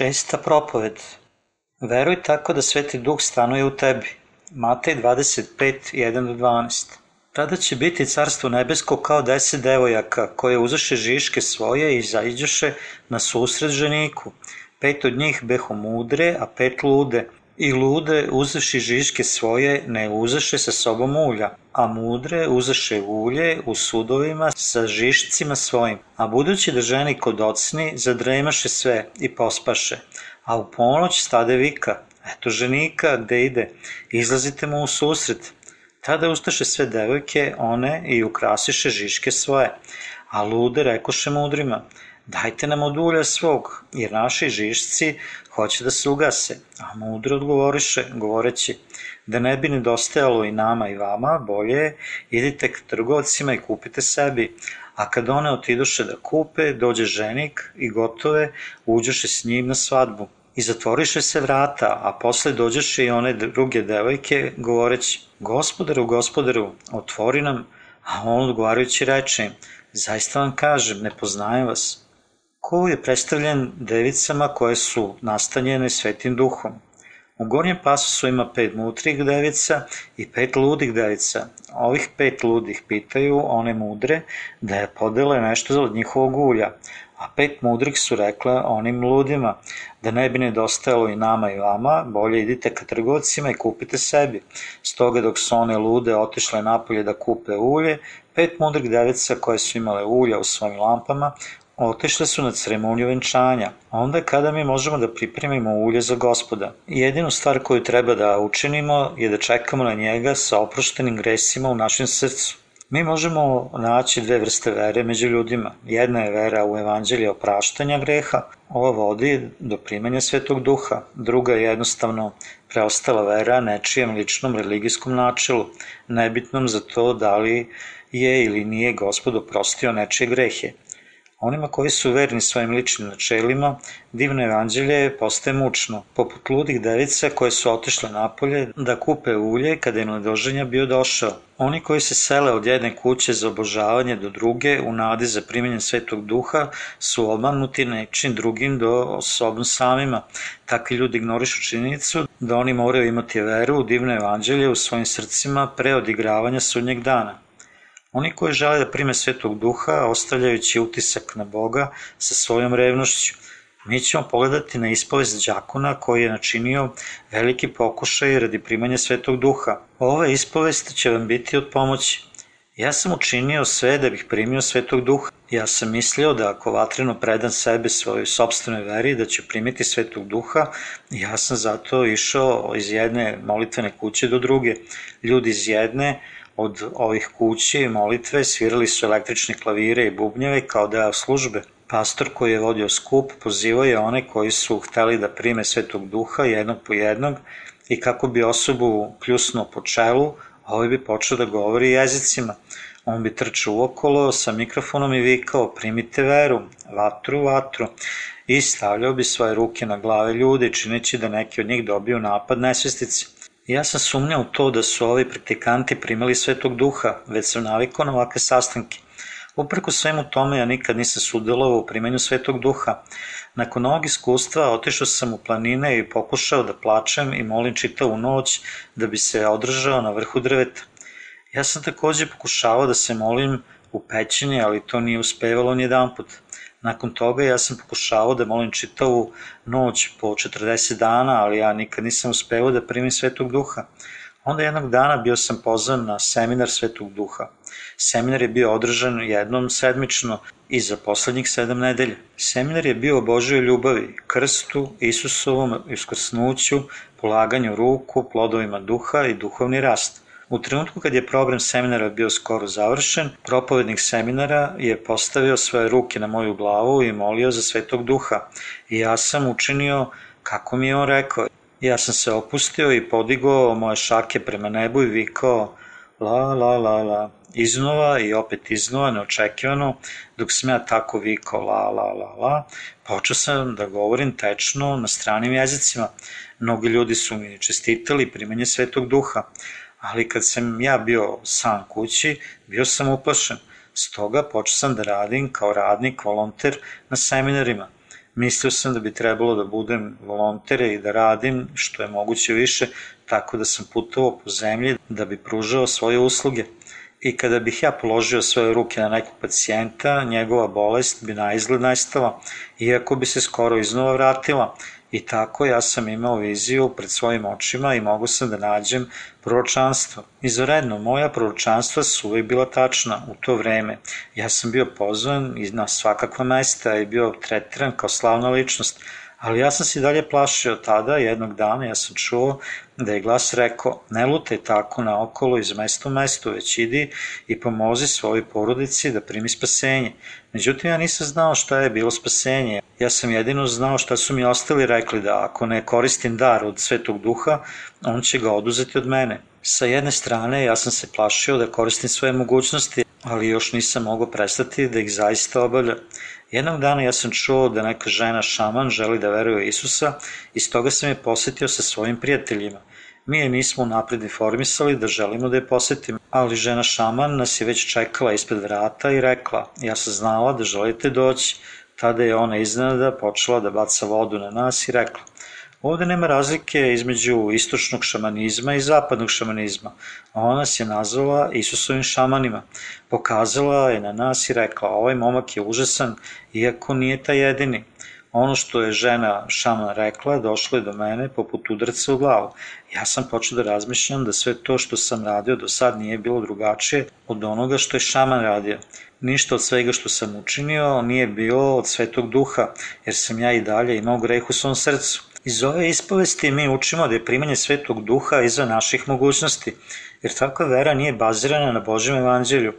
Šesta propoved. Veruj tako da Sveti Duh stanuje u tebi. Matej 25, 1-12. Tada će biti carstvo nebesko kao deset devojaka koje uzaše žiške svoje i zaiđoše na susret ženiku. Pet od njih beho mudre, a pet lude. I lude uzaši žiške svoje ne uzaše sa sobom ulja, a mudre uzaše ulje u sudovima sa žišcima svojim. A budući da ženi kod ocni, zadremaše sve i pospaše. A u ponoć stade vika, eto ženika, gde ide, izlazite mu u susret. Tada ustaše sve devojke, one i ukrasiše žiške svoje. A lude rekoše mudrima, dajte nam od svog, jer naši žišci hoće da se ugase. A mudro odgovoriše, govoreći, da ne bi nedostajalo i nama i vama, bolje je, idite k trgovcima i kupite sebi. A kad one otidoše da kupe, dođe ženik i gotove, uđoše s njim na svadbu. I zatvoriše se vrata, a posle dođeše i one druge devojke, govoreći, gospodaru, gospodaru, otvori nam, a on odgovarajući reče, zaista vam kažem, ne poznajem vas. Ko je predstavljen devicama koje su nastanjene svetim duhom. U gornjem pasusu ima pet mutrih devica i pet ludih devica. Ovih pet ludih pitaju one mudre da je podele nešto od njihovog ulja, a pet mudrih su rekle onim ludima da ne bi nedostajalo i nama i vama, bolje idite ka trgovcima i kupite sebi. Stoga dok su one lude otišle napolje da kupe ulje, pet mudrih devica koje su imale ulja u svojim lampama otišle su na ceremoniju venčanja. Onda kada mi možemo da pripremimo ulje za gospoda. Jedinu stvar koju treba da učinimo je da čekamo na njega sa oproštenim gresima u našem srcu. Mi možemo naći dve vrste vere među ljudima. Jedna je vera u evanđelje opraštanja greha, ova vodi do primanja svetog duha. Druga je jednostavno preostala vera nečijem ličnom religijskom načelu, nebitnom za to da li je ili nije gospod oprostio nečije grehe. Onima koji su verni svojim ličnim načelima, divno evanđelje postaje mučno, poput ludih devica koje su otišle napolje da kupe ulje kada je nadoženja bio došao. Oni koji se sele od jedne kuće za obožavanje do druge u nadi za primjenje svetog duha su obmanuti nečim drugim do osobno samima. Takvi ljudi ignorišu činjenicu da oni moraju imati veru u divno evanđelje u svojim srcima pre odigravanja sudnjeg dana. Oni koji žele da prime svetog duha, ostavljajući utisak na Boga sa svojom revnošću, mi ćemo pogledati na ispovest đakona koji je načinio veliki pokušaj radi primanja svetog duha. Ova ispovest će vam biti od pomoći. Ja sam učinio sve da bih primio svetog duha. Ja sam mislio da ako vatreno predam sebe svojoj sobstvenoj veri da ću primiti svetog duha, ja sam zato išao iz jedne molitvene kuće do druge. Ljudi iz jedne od ovih kući molitve svirali su električne klavire i bubnjeve kao deo službe. Pastor koji je vodio skup pozivao je one koji su hteli da prime svetog duha jednog po jednog i kako bi osobu pljusnuo po čelu, ovaj bi počeo da govori jezicima. On bi trčao okolo sa mikrofonom i vikao primite veru, vatru, vatru i stavljao bi svoje ruke na glave ljudi čineći da neki od njih dobiju napad nesvestice. Ja sam sumnjao to da su ovi praktikanti primali svetog duha, već sam navikao na ovakve sastanke. Uprko svemu tome ja nikad nisam sudelovao u primanju svetog duha. Nakon ovog iskustva otišao sam u planine i pokušao da plačem i molim čitavu noć da bi se održao na vrhu drveta. Ja sam takođe pokušavao da se molim u pećini, ali to nije uspevalo ni jedan put. Nakon toga ja sam pokušavao da molim čitavu noć po 40 dana, ali ja nikad nisam uspevao da primim Svetog Duha. Onda jednog dana bio sam pozvan na seminar Svetog Duha. Seminar je bio održan jednom sedmično i za poslednjih sedam nedelja. Seminar je bio o Božoj ljubavi, krstu, Isusovom iskrsnuću, polaganju ruku, plodovima duha i duhovni rast – U trenutku kad je program seminara bio skoro završen, propovednik seminara je postavio svoje ruke na moju glavu i molio za svetog duha. I ja sam učinio kako mi je on rekao. Ja sam se opustio i podigao moje šake prema nebu i vikao la la la la iznova i opet iznova neočekivano dok sam ja tako vikao la la la la počeo sam da govorim tečno na stranim jezicima mnogi ljudi su mi čestitali primanje svetog duha ali kad sam ja bio sam kući, bio sam uplašen. Stoga počeo sam da radim kao radnik, volonter na seminarima. Mislio sam da bi trebalo da budem volonter i da radim što je moguće više, tako da sam putovao po zemlji da bi pružao svoje usluge. I kada bih ja položio svoje ruke na nekog pacijenta, njegova bolest bi na izgled nestala, iako bi se skoro iznova vratila, I tako ja sam imao viziju pred svojim očima i mogu sam da nađem proročanstvo. Izoredno, moja proročanstva su uvek bila tačna u to vreme. Ja sam bio pozvan na svakakva mesta i bio tretiran kao slavna ličnost, ali ja sam se dalje plašio tada, jednog dana ja sam čuo da je glas rekao, ne lutaj tako naokolo iz mesta u mesto, već idi i pomozi svojoj porodici da primi spasenje. Međutim, ja nisam znao šta je bilo spasenje. Ja sam jedino znao šta su mi ostali rekli da ako ne koristim dar od svetog duha, on će ga oduzeti od mene. Sa jedne strane, ja sam se plašio da koristim svoje mogućnosti, ali još nisam mogao prestati da ih zaista obavlja. Jednog dana ja sam čuo da neka žena šaman želi da veruje Isusa i stoga sam je posetio sa svojim prijateljima. Mi je nismo napred informisali da želimo da je posetimo, ali žena šaman nas je već čekala ispred vrata i rekla, ja sam znala da želite doći. Tada je ona iznenada počela da baca vodu na nas i rekla, Ovde nema razlike između istočnog šamanizma i zapadnog šamanizma. Ona je nazvala Isusovim šamanima. Pokazala je na nas i rekla, ovaj momak je užasan, iako nije ta jedini. Ono što je žena šaman rekla došlo je do mene poput udarca u glavu. Ja sam počeo da razmišljam da sve to što sam radio do sad nije bilo drugačije od onoga što je šaman radio. Ništa od svega što sam učinio nije bilo od svetog duha, jer sam ja i dalje imao greh u svom srcu. Iz ove ispovesti mi učimo da je primanje svetog duha izvan naših mogućnosti, jer takva vera nije bazirana na Božjem evanđelju.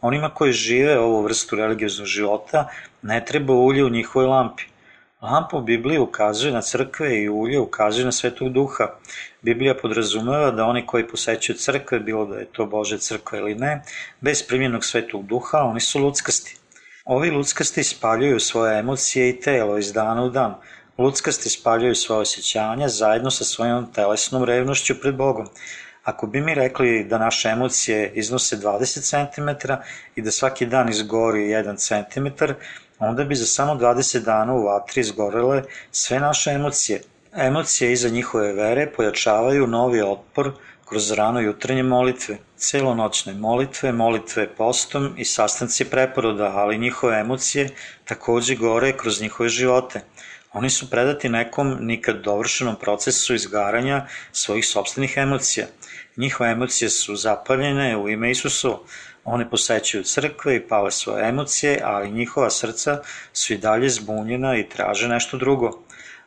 Onima koji žive ovu vrstu religioznog života ne treba ulje u njihovoj lampi. Lampa u Bibliji ukazuje na crkve i ulje ukazuje na svetog duha. Biblija podrazumeva da oni koji posećuju crkve, bilo da je to Bože crkva ili ne, bez primjenog svetog duha, oni su luckasti. Ovi luckasti spaljuju svoje emocije i telo iz dana u dan. Luckasti spaljuju svoje osjećanja zajedno sa svojom telesnom revnošću pred Bogom. Ako bi mi rekli da naše emocije iznose 20 cm i da svaki dan izgori 1 cm, onda bi za samo 20 dana u vatri izgorele sve naše emocije. Emocije iza njihove vere pojačavaju novi otpor kroz rano jutranje molitve, celonoćne molitve, molitve postom i sastanci preporoda, ali njihove emocije takođe gore kroz njihove živote. Oni su predati nekom nikad dovršenom procesu izgaranja svojih sobstvenih emocija. Njihove emocije su zapaljene u ime Isusu, One posećuju crkve i pale svoje emocije, ali njihova srca su i dalje zbunjena i traže nešto drugo.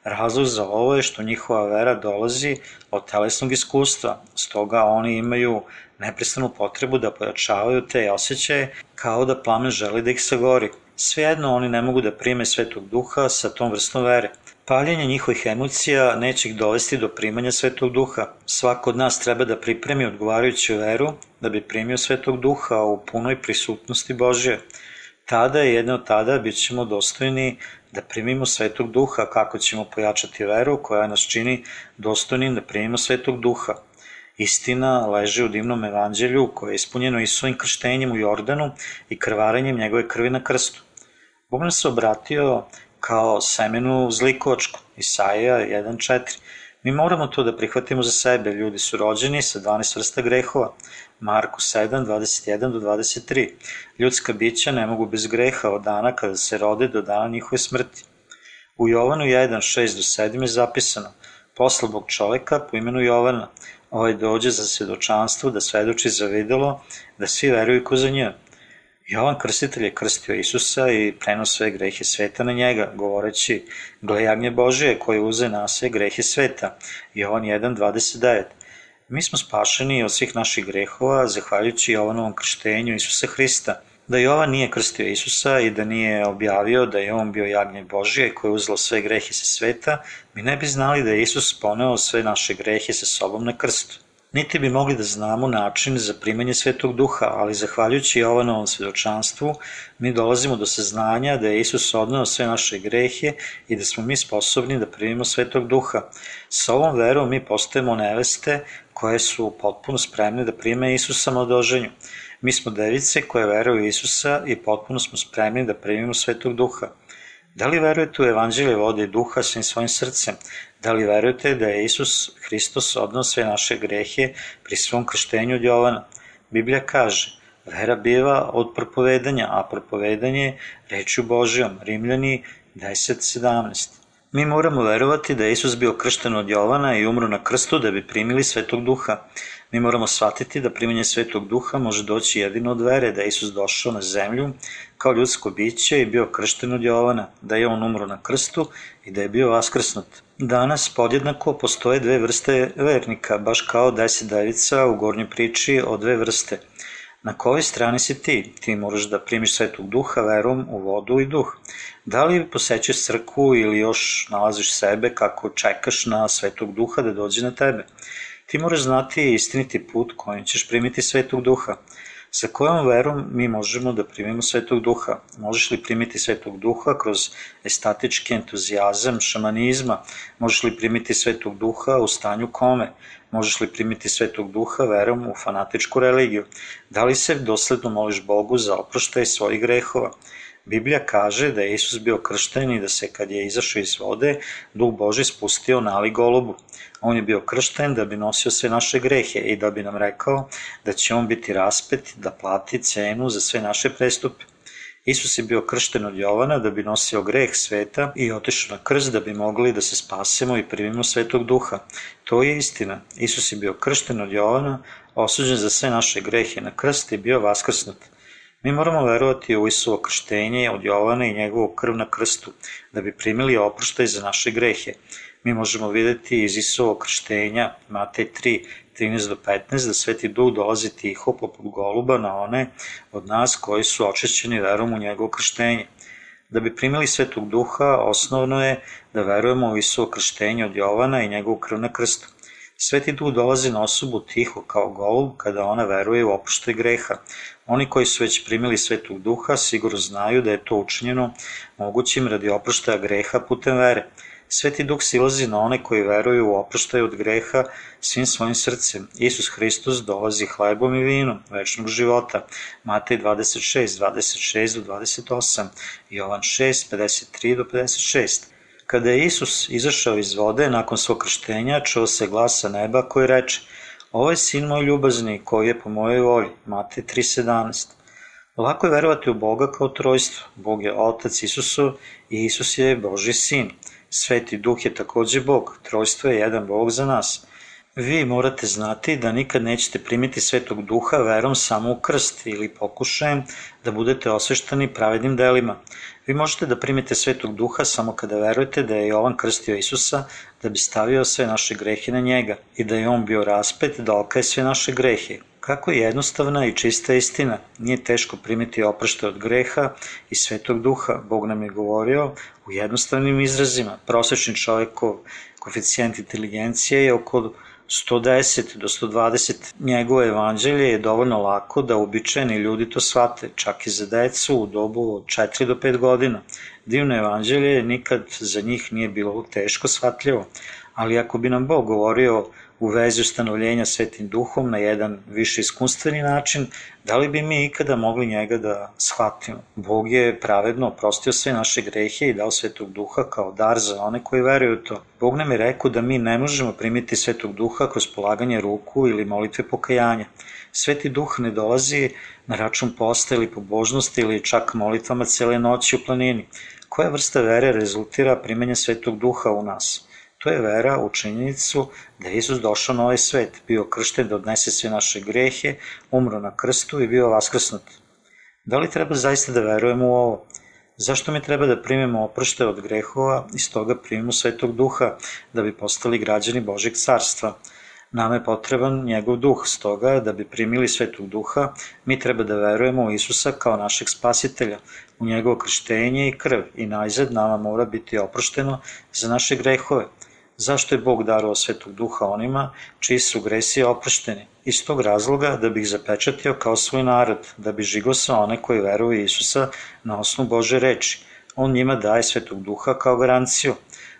Razlog za ovo je što njihova vera dolazi od telesnog iskustva, stoga oni imaju neprestanu potrebu da pojačavaju te osjećaje kao da plamen želi da ih sagori. Svejedno oni ne mogu da prime svetog duha sa tom vrstom vere. Paljenje njihovih emocija neće ih dovesti do primanja Svetog Duha. Svako od nas treba da pripremi odgovarajuću veru da bi primio Svetog Duha u punoj prisutnosti Božje. Tada jedno od tada bit ćemo dostojni da primimo Svetog Duha, kako ćemo pojačati veru koja nas čini dostojnim da primimo Svetog Duha. Istina leži u divnom evanđelju koje je ispunjeno Isusovim krštenjem u Jordanu i krvarenjem njegove krvi na krstu. Bog nas se obratio kao semenu zlikočku, Isaija 1.4. Mi moramo to da prihvatimo za sebe, ljudi su rođeni sa 12 vrsta grehova, Marku 7, 21 do 23. Ljudska bića ne mogu bez greha od dana kada se rode do dana njihove smrti. U Jovanu 1, 6 do 7 je zapisano, posla Bog čoveka po imenu Jovana, ovaj dođe za svedočanstvo da svedoči za videlo, da svi veruju ko za njega. Jovan Krstitelj je krstio Isusa i prenos sve grehe sveta na njega, govoreći, gle jagnje Božije koji uze na sve grehe sveta. Jovan 1.29 Mi smo spašeni od svih naših grehova, zahvaljujući Jovanovom krštenju Isusa Hrista. Da Jovan nije krstio Isusa i da nije objavio da je on bio jagnje Božije koje je uzelo sve grehe sa sveta, mi ne bi znali da je Isus poneo sve naše grehe sa sobom na krstu. Niti bi mogli da znamo način za primanje Svetog Duha, ali zahvaljujući Jovanovom svedočanstvu, mi dolazimo do saznanja da je Isus odneo sve naše grehe i da smo mi sposobni da primimo Svetog Duha. Sa ovom verom mi postajemo neveste koje su potpuno spremne da prime Isusa na odoženju. Mi smo device koje veruju Isusa i potpuno smo spremni da primimo Svetog Duha. Da li verujete u evanđelje vode duha svim svojim srcem? Da li verujete da je Isus Hristos odnao sve naše grehe pri svom krštenju od Jovana? Biblija kaže, vera biva od propovedanja, a propovedanje rečju Božijom, Rimljani 10.17. Mi moramo verovati da je Isus bio kršten od Jovana i umro na krstu da bi primili svetog duha. Mi moramo shvatiti da primjenje svetog duha može doći jedino od vere, da je Isus došao na zemlju kao ljudsko biće i bio kršten od Jovana, da je on umro na krstu i da je bio vaskrsnut. Danas podjednako postoje dve vrste vernika, baš kao deset devica u gornjoj priči o dve vrste. Na kojoj strani si ti? Ti moraš da primiš svetog duha verom u vodu i duh. Da li posećaš crkvu ili još nalaziš sebe kako čekaš na svetog duha da dođe na tebe? Ti moraš znati istiniti put kojim ćeš primiti svetog duha. Sa kojom verom mi možemo da primimo svetog duha? Možeš li primiti svetog duha kroz estatički entuzijazam šamanizma? Možeš li primiti svetog duha u stanju kome? Možeš li primiti svetog duha verom u fanatičku religiju? Da li se dosledno moliš Bogu za oproštaj svojih grehova? Biblija kaže da je Isus bio kršten i da se kad je izašao iz vode, Duh Boži spustio nali golubu. On je bio kršten da bi nosio sve naše grehe i da bi nam rekao da će on biti raspet, da plati cenu za sve naše prestupe. Isus je bio kršten od Jovana da bi nosio greh sveta i otišao na krst da bi mogli da se spasemo i primimo svetog duha. To je istina. Isus je bio kršten od Jovana, osuđen za sve naše grehe na krst i bio vaskrsnut. Mi moramo verovati u Isuo krštenje od Jovana i njegovu krv na krstu, da bi primili oproštaj za naše grehe. Mi možemo videti iz Isuo krštenja, Matej 3, 13 do 15, da Sveti Duh dolazi tiho poput goluba na one od nas koji su očećeni verom u njegovo krštenje. Da bi primili Svetog Duha, osnovno je da verujemo u Isuo krštenje od Jovana i njegovu krv na krstu. Sveti Duh dolazi na osobu tiho kao golub kada ona veruje u oproštaj greha. Oni koji su već primili Svetog Duha sigurno znaju da je to učinjeno mogućim radi oproštaja greha putem vere. Sveti Duh silazi na one koji veruju u oproštaj od greha svim svojim srcem. Isus Hristos dolazi hlebom i vinom večnog života. Matej 26, 26 do 28, Jovan 6, 53 do 56. Kada je Isus izašao iz vode nakon svog krštenja, čuo se glas sa neba koji reče Ovo je sin moj ljubazni koji je po mojoj volji. Matej 3.17 Lako je verovati u Boga kao trojstvo. Bog je Otac Isusu i Isus je Boži sin. Sveti Duh je takođe Bog. Trojstvo je jedan Bog za nas. Vi morate znati da nikad nećete primiti Svetog Duha verom samo u krst ili pokušajem da budete osveštani pravednim delima. Vi možete da primite Svetog Duha samo kada verujete da je Jovan krstio Isusa da bi stavio sve naše grehe na njega i da je on bio raspet da okaje sve naše grehe. Kako je jednostavna i čista istina, nije teško primiti oprašte od greha i Svetog Duha. Bog nam je govorio u jednostavnim izrazima. Prosečni čovekov koeficijent inteligencije je oko 110 do 120 njegovo evanđelje je dovoljno lako da običajni ljudi to shvate, čak i za decu u dobu od 4 do 5 godina. Divno evanđelje nikad za njih nije bilo teško shvatljivo, ali ako bi nam Bog govorio u vezi ustanovljenja svetim duhom na jedan više iskunstveni način, da li bi mi ikada mogli njega da shvatimo? Bog je pravedno oprostio sve naše grehe i dao svetog duha kao dar za one koji veruju to. Bog nam je rekao da mi ne možemo primiti svetog duha kroz polaganje ruku ili molitve pokajanja. Sveti duh ne dolazi na račun posta ili pobožnosti ili čak molitvama cele noći u planini. Koja vrsta vere rezultira primenja svetog duha u nas? To je vera u činjenicu da je Isus došao na ovaj svet, bio kršten da odnese sve naše grehe, umro na krstu i bio vaskrsnut. Da li treba zaista da verujemo u ovo? Zašto mi treba da primimo oprošte od grehova i stoga primimo svetog duha da bi postali građani Božeg carstva? Nama je potreban njegov duh, stoga da bi primili svetog duha, mi treba da verujemo u Isusa kao našeg spasitelja, u njegovo krštenje i krv i najzad nama mora biti oprošteno za naše grehove. Zašto je Bog darovao svetog duha onima čiji su gresi oprošteni? Iz tog razloga da bi ih zapečatio kao svoj narod, da bi žigosao one koji veruju Isusa na osnovu Bože reči. On njima daje svetog duha kao garanciju.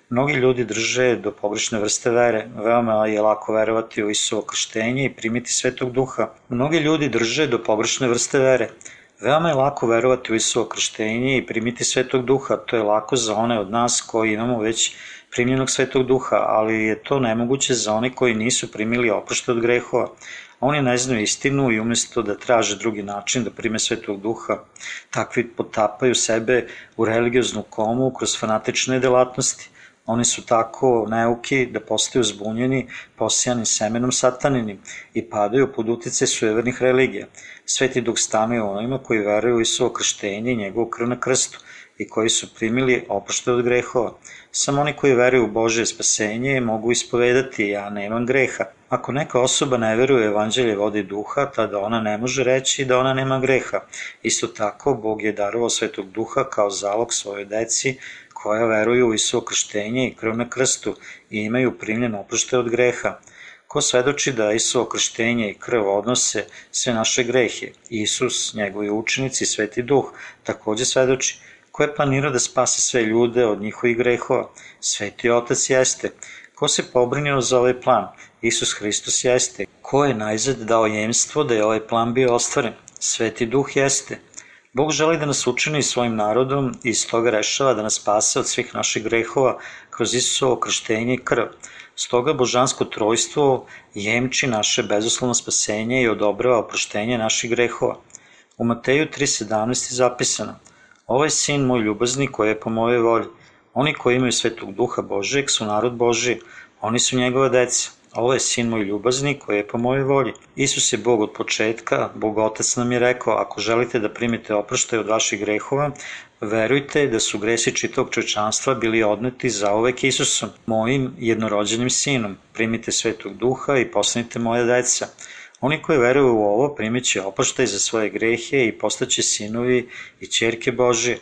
Mnogi ljudi drže do pogrešne vrste vere. Veoma je lako verovati u Isuo krštenje i primiti svetog duha. Mnogi ljudi drže do pogrešne vrste vere. Veoma je lako verovati u Isuo krštenje i primiti svetog duha, to je lako za one od nas koji imamo već primljenog svetog duha, ali je to nemoguće za one koji nisu primili oprošte od grehova. Oni ne znaju istinu i umesto da traže drugi način da prime svetog duha, takvi potapaju sebe u religioznu komu kroz fanatične delatnosti. Oni su tako neuki da postaju zbunjeni posijani semenom sataninim i padaju pod utice sujevernih religija. Sveti duh stanuje onima koji veruju u Isuo krštenje i njegovu krv na krstu i koji su primili oprošte od grehova. Samo oni koji veruju u Bože spasenje mogu ispovedati ja nemam greha. Ako neka osoba ne veruje u evanđelje vode duha, tada ona ne može reći da ona nema greha. Isto tako, Bog je darovao svetog duha kao zalog svoje deci koja veruju u Isuo krštenje i krv na krstu i imaju primljen oprošte od greha. Ko svedoči da Isuo krštenje i krv odnose sve naše grehe? Isus, njegovi učenici, sveti duh, takođe svedoči. Ko je planirao da spase sve ljude od njihovih grehova? Sveti Otac jeste. Ko se pobrinio za ovaj plan? Isus Hristos jeste. Ko je najzad dao jemstvo da je ovaj plan bio ostvaren? Sveti Duh jeste. Bog želi da nas učini svojim narodom i iz toga rešava da nas spase od svih naših grehova kroz Isusovo krštenje i krv. Stoga božansko trojstvo jemči naše bezuslovno spasenje i odobrava oproštenje naših grehova. U Mateju 3.17 je zapisano Ovo je sin moj ljubazni koji je po mojoj volji. Oni koji imaju svetog duha Božeg su narod Boži, oni su njegova deca. Ovo je sin moj ljubazni koji je po mojoj volji. Isus je Bog od početka, Bog Otac nam je rekao, ako želite da primite oproštaj od vaših grehova, verujte da su gresi čitog čovečanstva bili odneti za ovek Isusom, mojim jednorođenim sinom. Primite svetog duha i postanite moja deca. Oni koji veruju u ovo primit će oproštaj za svoje grehe i postaće sinovi i čerke Božije.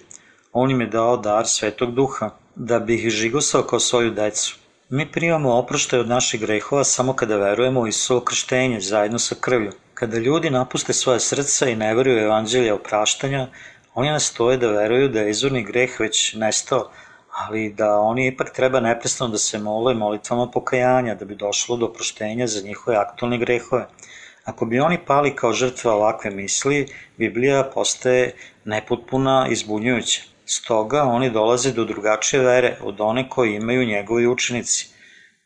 On im je dao dar svetog duha, da bi ih žigosao kao svoju decu. Mi primamo oproštaj od naših grehova samo kada verujemo u Isuo krštenje zajedno sa krvlju. Kada ljudi napuste svoje srca i ne veruju u evanđelje opraštanja, oni nastoje da veruju da je izvorni greh već nestao, ali da oni ipak treba neprestano da se mole molitvama pokajanja da bi došlo do oproštenja za njihove aktualne grehove. Ako bi oni pali kao žrtve ovakve misli, Biblija postaje nepotpuna i zbunjujuća. Stoga oni dolaze do drugačije vere od one koje imaju njegovi učenici.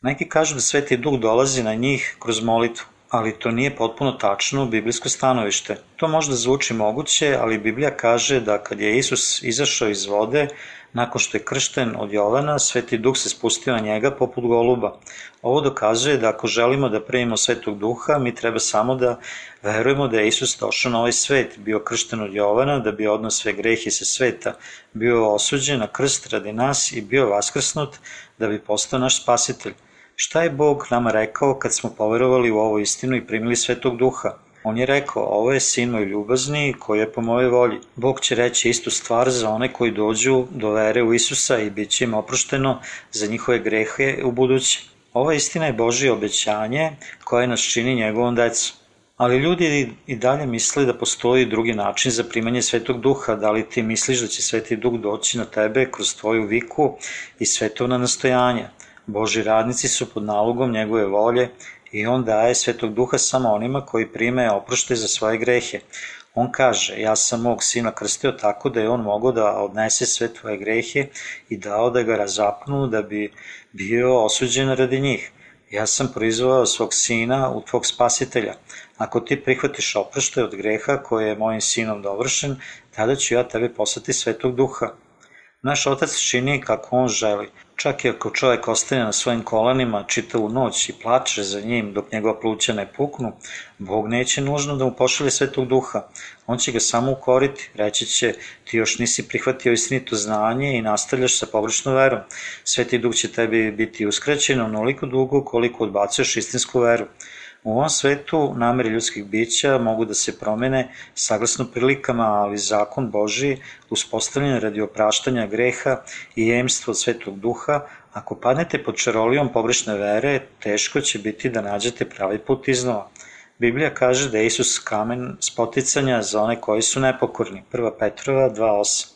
Neki kažu da Sveti Duh dolazi na njih kroz molitvu, ali to nije potpuno tačno biblijsko stanovište. To možda zvuči moguće, ali Biblija kaže da kad je Isus izašao iz vode, nakon što je kršten od Jovana, Sveti Duh se spustio na njega poput goluba. Ovo dokazuje da ako želimo da primimo Svetog Duha, mi treba samo da verujemo da je Isus došao na ovaj svet, bio kršten od Jovana, da bi odnos sve grehe sa sveta, bio osuđen na krst radi nas i bio vaskrsnut da bi postao naš spasitelj. Šta je Bog nama rekao kad smo poverovali u ovu istinu i primili Svetog Duha? On je rekao, ovo je sin moj ljubazni koji je po mojoj volji. Bog će reći istu stvar za one koji dođu do vere u Isusa i bit će im oprošteno za njihove grehe u budući. Ova istina je Božije obećanje koje nas čini njegovom decom. Ali ljudi i dalje misle da postoji drugi način za primanje Svetog Duha. Da li ti misliš da će Sveti Duh doći na tebe kroz tvoju viku i svetovna nastojanja? Boži radnici su pod nalogom njegove volje i on daje Svetog Duha samo onima koji prime oprošte za svoje grehe. On kaže, ja sam mog sina krstio tako da je on mogao da odnese sve tvoje grehe i dao da ga razapnu da bi bio osuđen radi njih. Ja sam proizvao svog sina u tvog spasitelja. Ako ti prihvatiš oprošte od greha koje je mojim sinom dovršen, tada ću ja tebi poslati svetog duha. Naš otac čini kako on želi. Čak i ako čovjek ostane na svojim kolanima čitavu noć i plače za njim dok njegova pluća ne puknu, Bog neće nužno da mu pošalje svetog duha. On će ga samo ukoriti, reći će ti još nisi prihvatio istinito znanje i nastavljaš sa pogrešnom verom. Sveti duh će tebi biti uskraćen onoliko dugo koliko odbacuješ istinsku veru. U ovom svetu namere ljudskih bića mogu da se promene saglasno prilikama, ali zakon Boži, uspostavljen radi opraštanja greha i jemstva svetog duha, ako padnete pod čarolijom pogrešne vere, teško će biti da nađete pravi put iznova. Biblija kaže da je Isus kamen spoticanja za one koji su nepokorni. 1. Petrova 2.8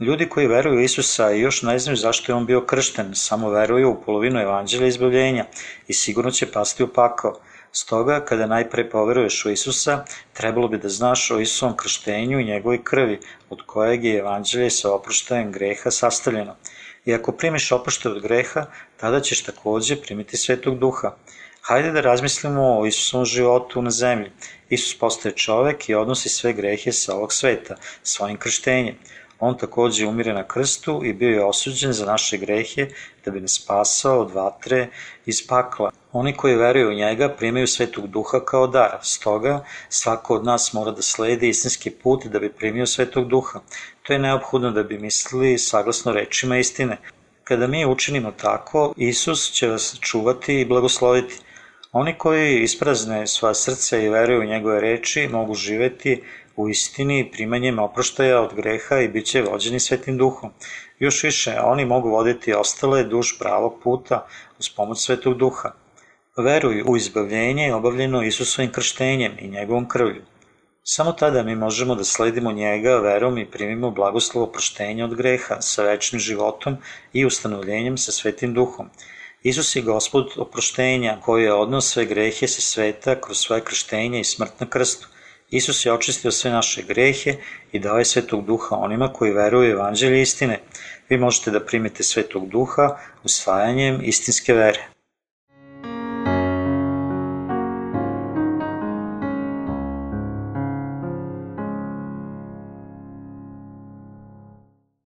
Ljudi koji veruju Isusa i još ne znaju zašto je on bio kršten, samo veruju u polovinu evanđelja izbavljenja i sigurno će pasti u pakao. Stoga, kada najpre poveruješ u Isusa, trebalo bi da znaš o Isusovom krštenju i njegovoj krvi, od kojeg je evanđelje sa oproštajem greha sastavljeno. I ako primiš oproštaj od greha, tada ćeš takođe primiti svetog duha. Hajde da razmislimo o Isusovom životu na zemlji. Isus postaje čovek i odnosi sve grehe sa ovog sveta, svojim krštenjem. On takođe umire na krstu i bio je osuđen za naše grehe da bi nas spasao od vatre iz pakla. Oni koji veruju u njega primaju svetog duha kao dar, stoga svako od nas mora da sledi istinski put da bi primio svetog duha. To je neophodno da bi mislili saglasno rečima istine. Kada mi učinimo tako, Isus će vas čuvati i blagosloviti. Oni koji isprazne svoja srca i veruju u njegove reči mogu živeti u istini primanjem oproštaja od greha i bit će vođeni svetim duhom. Još više, oni mogu voditi ostale duž pravog puta uz pomoć svetog duha. Veruj u izbavljenje obavljeno Isusovim krštenjem i njegovom krvlju. Samo tada mi možemo da sledimo njega verom i primimo blagoslovo oproštenja od greha sa večnim životom i ustanovljenjem sa svetim duhom. Isus je gospod oproštenja koji je odnos sve grehe sa sveta kroz svoje krštenje i smrt na krstu. Isus je očistio sve naše grehe i dao je svetog duha onima koji veruju evanđelje istine. Vi možete da primite svetog duha usvajanjem istinske vere.